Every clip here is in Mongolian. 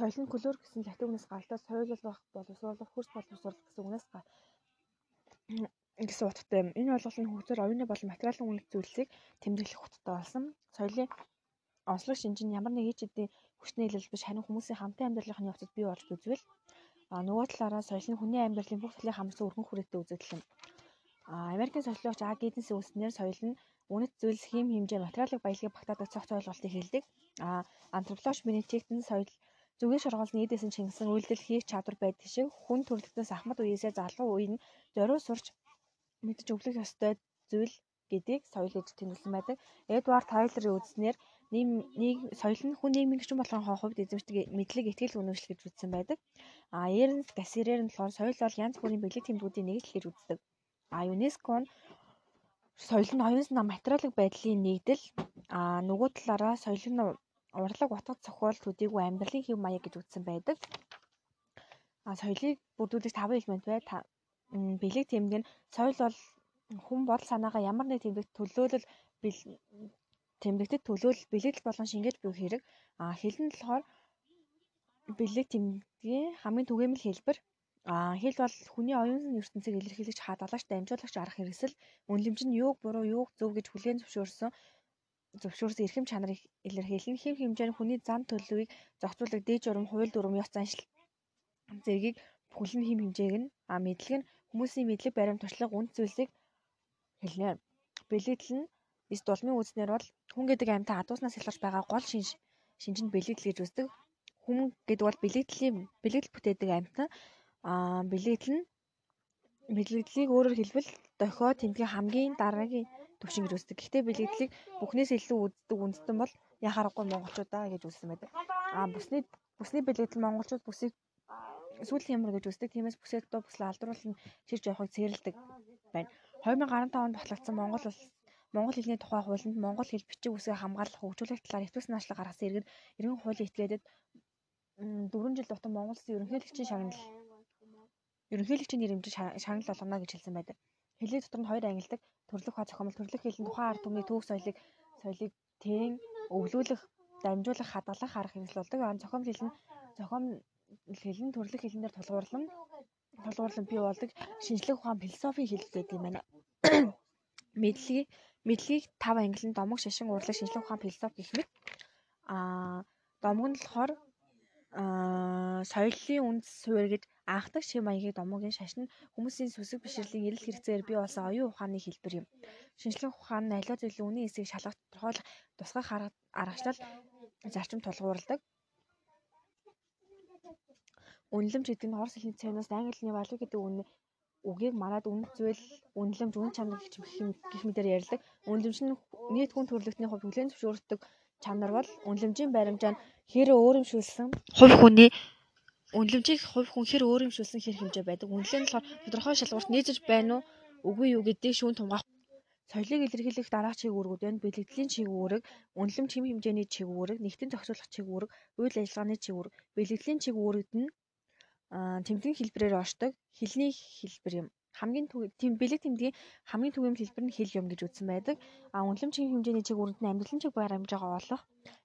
соёл нь көлөөр гэсэн латин үгнээс гаралтай соёл болох боловсруулах хөрс боловсруулах гэсэн үгнээс гэсэн утгатай юм. Энэ ойлголт нь хөгжөөр оюуны болон материалын үнэт зүйлсийг тэмдэглэх утгатай болсон. Соёлын онцлог шинж нь ямар нэг иж эдийн хүчний илэрэл биш харин хүмүүсийн хамтын амьдралын явцад бий болж үзвэл а нөгөө талаараа соёл нь хүний амьдралын бүх талыг хамарсан өргөн хүрээтэй үзэгдэл юм. А Америкийн соёлогч А. Гиденс үүснээр соёл нь үнэт зүйлс хим хэмжээ материалын баялагийг багтаадаг цогц ойлголтыг хэлдэг. А антропологч Бенедикт нь соёл Зүгээр шургуулны эдээсэн Чингисэн үйлдэл хийх чадвар байдаг шиг хүн төрөлхтнөөс ахмад үеэсээ залуу үе нь зориу сурч мэдж өглөх ёстой зүйл гэдгийг соёл гэж тэмдэглэсэн байдаг. Эдвард Тайлерын үзснээр нийгэм соёл нь хүн нийгмийн гишүүн болгохын хувьд эзэмшдэг мэдлэг итгэл үнэмшил гэж үзсэн байдаг. А Эрнст Гассерер нь болохоор соёл бол янз бүрийн бэлэг тэмдгүүдийн нэгдэл гэж үздэг. А ЮНЕСКО нь соёл нь оюун санаа материалын байдлын нэгдэл а нөгөө талаараа соёл нь урлаг утга зохиол төдийгүй амьдралын хэв маяг гэж үзсэн байдаг. А соёлыг бүрдүүлэх 5 элемент бай. Бэлэг тэмдэг нь соёл бол хүн бодол санаагаа ямар нэг тэмдэгт төлөөлөл тэмдэгтэд төлөөлөл бэлэгдэл болон шингээж буй хэрэг. А хэл нь болохоор бэлэг тэмдгийн хамгийн түгээмэл хэлбэр. А хэл бол хүний оюун ертөнцийг илэрхийлж хадгалагч дамжуулагч арга хэрэгсэл үнэлэмж нь юуг буруу юуг зөв гэж хүлээн зөвшөөрсөн зөвшөөрсөн эрхэм чанарыг илэрхийлэн хэв хэмжээний хүний зан төлөвийг зохицуулах дээд журам, хууль дүрм, ёс заншил зэргийг бүхэл нь хэм хэмжээг нь а мэдлэг нь хүмүүсийн мэдлэг баримт туршлага үнд зүйлсийг хэлнэ. Бэлэгдэл нь эс дулмын үүснээр бол хүн гэдэг амьтан адууснаас илгарч байгаа гол шинж шинж нь бэлэгдэл гэж үздэг. Хүн гэдэг бол бэлэгдлийн бэлэгдэл бүтээдэг амьтан а бэлэгдэл нь бэлэгдлийг өөрөөр хэлбэл дохио тэмдгийн хамгийн дараагийн төвшин гэж үздэг. Гэхдээ бэлэгдлийг бүхнээс илүү үздэг үндэстэн бол яхаарахгүй монголчуудаа гэж үзсэн байдаг. А бүсны бүсний бэлэгдэл монголчууд бүсийг сүүлийн ямар гэж үздэг. Тиймээс бүсээ доо бүслэ алдаруулан ширж явахыг цээрлдэг байна. 2015 онд батлагдсан Монгол улс Монгол хэлний тухай хуулинд монгол хэл бичиг үсгээ хамгаалах хөгжүүлэх талаар хэвтүүлсэн нашлаг гаргасан иргэд эргэн хуулийн этгээдэд 4 жил дутан Монгол Улсын ерөнхийлөгчийн шагнал ерөнхийлөгчийн нэрэмжид шагнал болгоно гэж хэлсэн байдаг. Хэлний дотор нь хоёр ангилдаг төрлөх ха зохиомл төрлөх хэлний тухайн ард түмний түүх соёлыг соёлыг тэн өвлүүлэх, дамжуулах, хадгалах арга хэрэгсэл болдог. Аа зохиомл хэл нь зохиомл хэл нь төрлөх хэлнээр тулгуурлан тулгуурлан бий болдог шинжлэх ухаан философийн хэл гэдэг юм байна. Мэдлэгийг мэдлэгийг тав ангилан домог шашин урлаг шинжлэх ухаан философи гэх мэт аа домог нь болохоор аа соёлын үндэс суурь гэж анхдаг шив маягийн домогийн шашин хүмүүсийн сүсэг бишрэлийн эрэл хэрэгцээр бий болсон оюун ухааны хэлбэр юм. Шинжлэх ухаан нь аливаа зүйлийн үнийн эсийг шалгах тодорхойлох тусгай аргачлал зарчим тулгуурладаг. Үнэлэмж гэдэг нь орос хэлний цэнээс англи хэлний value гэдэг үнэ үгийг манад үнэ зүйл, үнэлэмж, үн чанар гэх мэтээр ярьдаг. Үнэлэмж нь нийт хүн төрөлхтний хувьд хүлээн зөвшөөрдөг чанар бол үнэлэмжийн баримжаа нь хэр өөрөмшүүлсэн хувь хүний Үнэлэмжийг хувь хүн хэр өөрөмшүүлсэн хэр хэмжээ байдаг. Үнэлгээ нь болохоор тодорхой шалгуурт нийцэж байна уу, үгүй юу гэдгийг шүүн тунгаах. Соёлыг илэрхийлэх дараах чиг үүргүүд байна. Бэлэгдлийн чиг үүрэг, үнэлэмж хэм хэмжээний чиг үүрэг, нэгтэн зохицуулах чиг үүрэг, үйл ажиллагааны чиг үүрэг. Бэлэгдлийн чиг үүрэгд нь тэмдгийн хэлбэрээр оршдог хэлний хэлбэр юм хамгийн тийм бэлэг тэмдгийн хамгийн түгээмэл хэлбэр нь хэл юм гэж үзсэн байдаг. А үнэлэмж хэмжээний чиг үүрэгт нь амьдралын чиг баримжаагаа олох,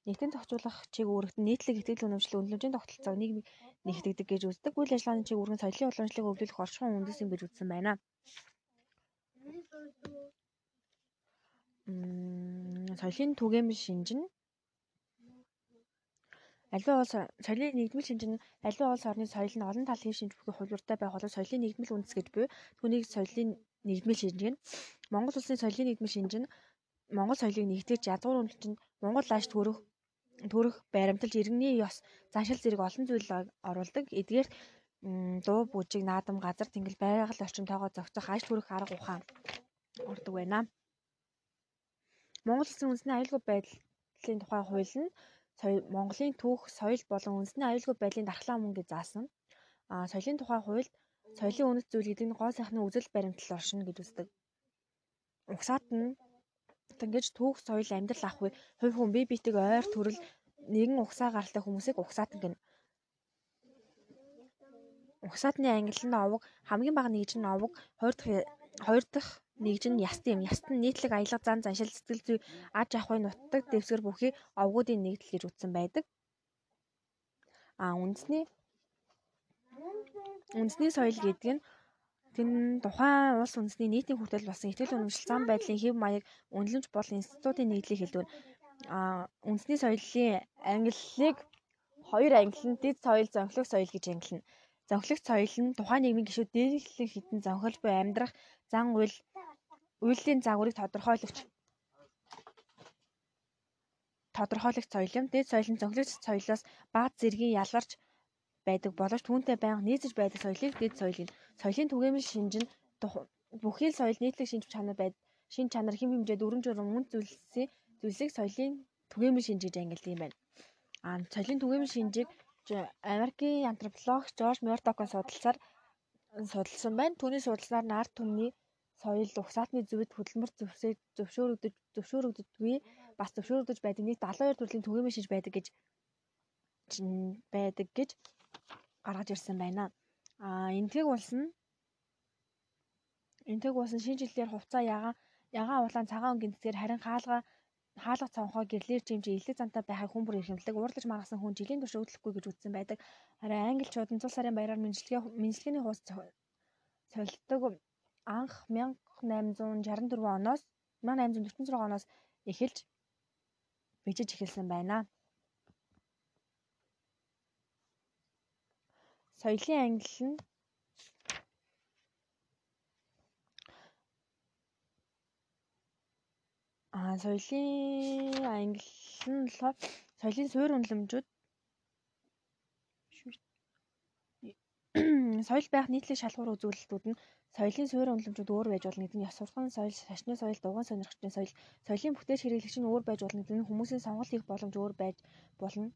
нэгтэн зохицуулах чиг үүрэгт нь нийтлэг итгэл үнэмшил үнэлэмжийн тогтолцоог нийгмийг нэгтгэдэг гэж үздэг. Үйл ажиллагааны чиг үүрэг нь соёлын уламжлалыг өвлүүлэх оршихуйн үндэс юм гэж үзсэн байна. Мм соёлын түгээмэл шинж нь Аливаа улс соёлын нэгдмэл шинж нь аливаа улс орны соёл нь олон талын шинж бүхий хувилбартай байх боловч соёлын нэгдмэл үндэс гэж буй түүнийг соёлын нэгдмэл шинж гэнэ. Монгол улсын соёлын нэгдмэл шинж нь Монгол соёлыг нэгтгэж язгуур үнэлтэнд Монгол ааш төрөх төрөх байрамталж иргэний ёс заншил зэрэг олон зүйл оруулдаг. Эдгээр дуу бүжиг наадам газар тэнгил байгаль орчимтойгоо зохицох аж төрөх арга ухаан ордог байна. Монгол улсын үндэсний аюулгүй байдлын тухай хууль нь Монголын түүх, соёл болон үндэсний аюулгүй байдлын дархлаа мөн гэж заасан. А соёлын тухай хуульд соёлын үнэт зүйл гэдэг нь гоо сайхны үзэл баримтлал оршино гэж үздэг. Угсаат нь ингэж түүх, соёл, амьдрал ах хувь хүн бие биетэйг ойр төрөл нэгэн угсаа гаралтай хүмүүсийг угсаатан гэнэ. Угсаатны англи нь овог, хамгийн бага нэгж нь овог, хоёр дахь хоёр дахь нэгж нь яст юм. Яст нь нийтлэг аялга зан заншил сэтгэл зүй аж ахуй нутаг дэвсгэр бүхий овгуудын нэгдэл гэж үзсэн байдаг. А үндэсний үндэсний соёл гэдэг нь тэн тухайн улс үндэсний нийтийн хүртэл болсон ихтгэл үнэмшил зам байдлын хэв маяг үнэлэмж болон институтын нэгдлийг хэлдэг. А үндэсний соёлын ангиллыг хоёр ангилан дэд соёл, зөнхлөх соёл гэж ангилна. Зөнхлөх соёл нь тухайн нийгмийн гишүүд дээрлэх хитэн зөнхөлж буй амьдрах зан үйл үйлдлийн загварыг тодорхойлогч тодорхойлогч соёл юм. Дэд соёл нь зөнхлөх соёлоос бага зэргийн ялгарч байдаг боловч түүнтэй байнга нийцэж байдаг соёлыг дэд соёл гэнэ. Соёлын түгээмэл шинж нь бүхий л соёл нийтлэг шинж чанар байд шин чанар хэм хэмжээд өрөм журам мөн зүйлсийн зүйлсийг соёлын түгээмэл шинж гэж ангилдаг юм байна. А соёлын түгээмэл шинжийг Америкийн антропологч Жорж Мёрдокон судалсаар судалсан байна. Түүний судалснаар нар түмний соёл угсаатны зөвд хөдөлмөр зөвшөөрөгдөж зөвшөөрөгддөггүй бас зөвшөөрөгдөж байдаг нийт 72 төрлийн түгээмэл шинж байдаг гэж байдаг гэж гаргаж ирсэн байна. А энтгийг улс нь энтгийг улс нь шинэ жилээр хувцас ягаан ягаан улаан цагаан өнгийн цэцгээр харин хаалга хаалга цонхоо гэрлэр чимжээ илэг зантай байхыг хүн бүр эрхэмлдэг уурлаж маргасан хүн жилийн турш өглөхгүй гэж үздсэн байдаг. Харин англичууд нь цул сарын баяраар мэдлэгээ мэдлэгээний хуус солилдог анх 1864 оноос 1846 оноос эхэлж бижиж эхэлсэн байна. Соёлын англи нь Аа соёлын англи нь соёлын суурь үнэлэмжүүд соёл байх нийтлэг шалгуур үзүүлэлтүүд нь соёлын суурь үнэлэмжүүд өөр байж болно гэдэг нь ёс суртахуун соёл, шашны соёл, дугуйн сонирхчдын соёл, соёлын бүтэц хэрэглэгч нь өөр байж болно гэдэг нь хүмүүсийн сонголт хийх боломж өөр байж болно.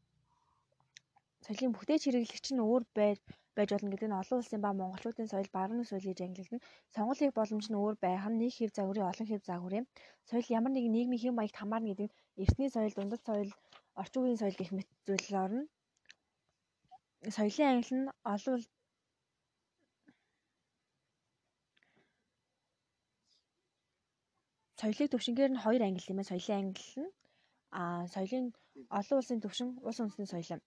Соёлын бүтэц хэрэглэгч нь өөр байж байж болно гэдэг нь олон улсын ба монголчуудын соёл баруун соёл гэж ангилагдана. Сонголт хийх боломж нь өөр байх нь нэг хэв загварын олон хэв загвар юм. Соёл ямар нэгэн нийгмийн хэв маягт хамаарна гэдэг нь эртний соёл, дундад соёл, орчин үеийн соёл гэх мэт зүйл орно. Соёлын англи нь олон соёлыг төвшингээр нь хоёр англи юм. Соёлын англи нь а соёлын олон улсын төвшин улс үндэсний соёл юм.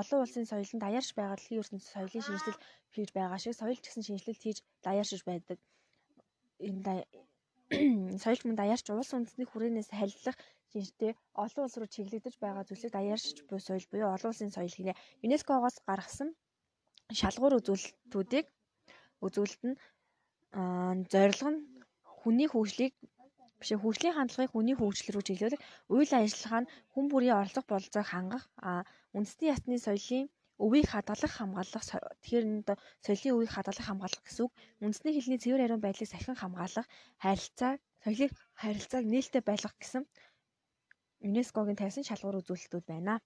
Олон улсын соёл нь даяарч байгаа дэлхийн ертөнцийн соёлын шинжилэл хийж байгаа шиг соёл ч гэсэн шинжилэлт хийж даяаршиж байдаг. Энэ соёл мөн даяарч улс үндэсний хүрээнээс халилах шинжтэй олон улс руу чиглэгдэж байгаа зүйлсийг даяаршиж буй соёл буюу олон улсын соёл гинэ. ЮНЕСКО-гоос гаргасан шалгуур үзүүлэлтүүдийг үзүүлэлт нь зорилго нь хүний хөгжлийг биш хөгжлийн хандлагыг хүний хөгжил рүү чиглүүлэх үйл ажиллагаа нь хүн бүрийн оролцох бололцоог хангах үндэсний ясны соёлын өвийг хадгалах хамгаалах тэгэхээр энэ соёлын өвийг хадгалах хамгаалах гэсэн үг үндэсний хэлний цэвэр ариун байдлыг сахин хамгаалах харилцаа соёлыг харилцааг нээлттэй байлгах гэсэн ЮНЕСКОгийн тавьсан шалгуур үзүүлэлтүүд байна.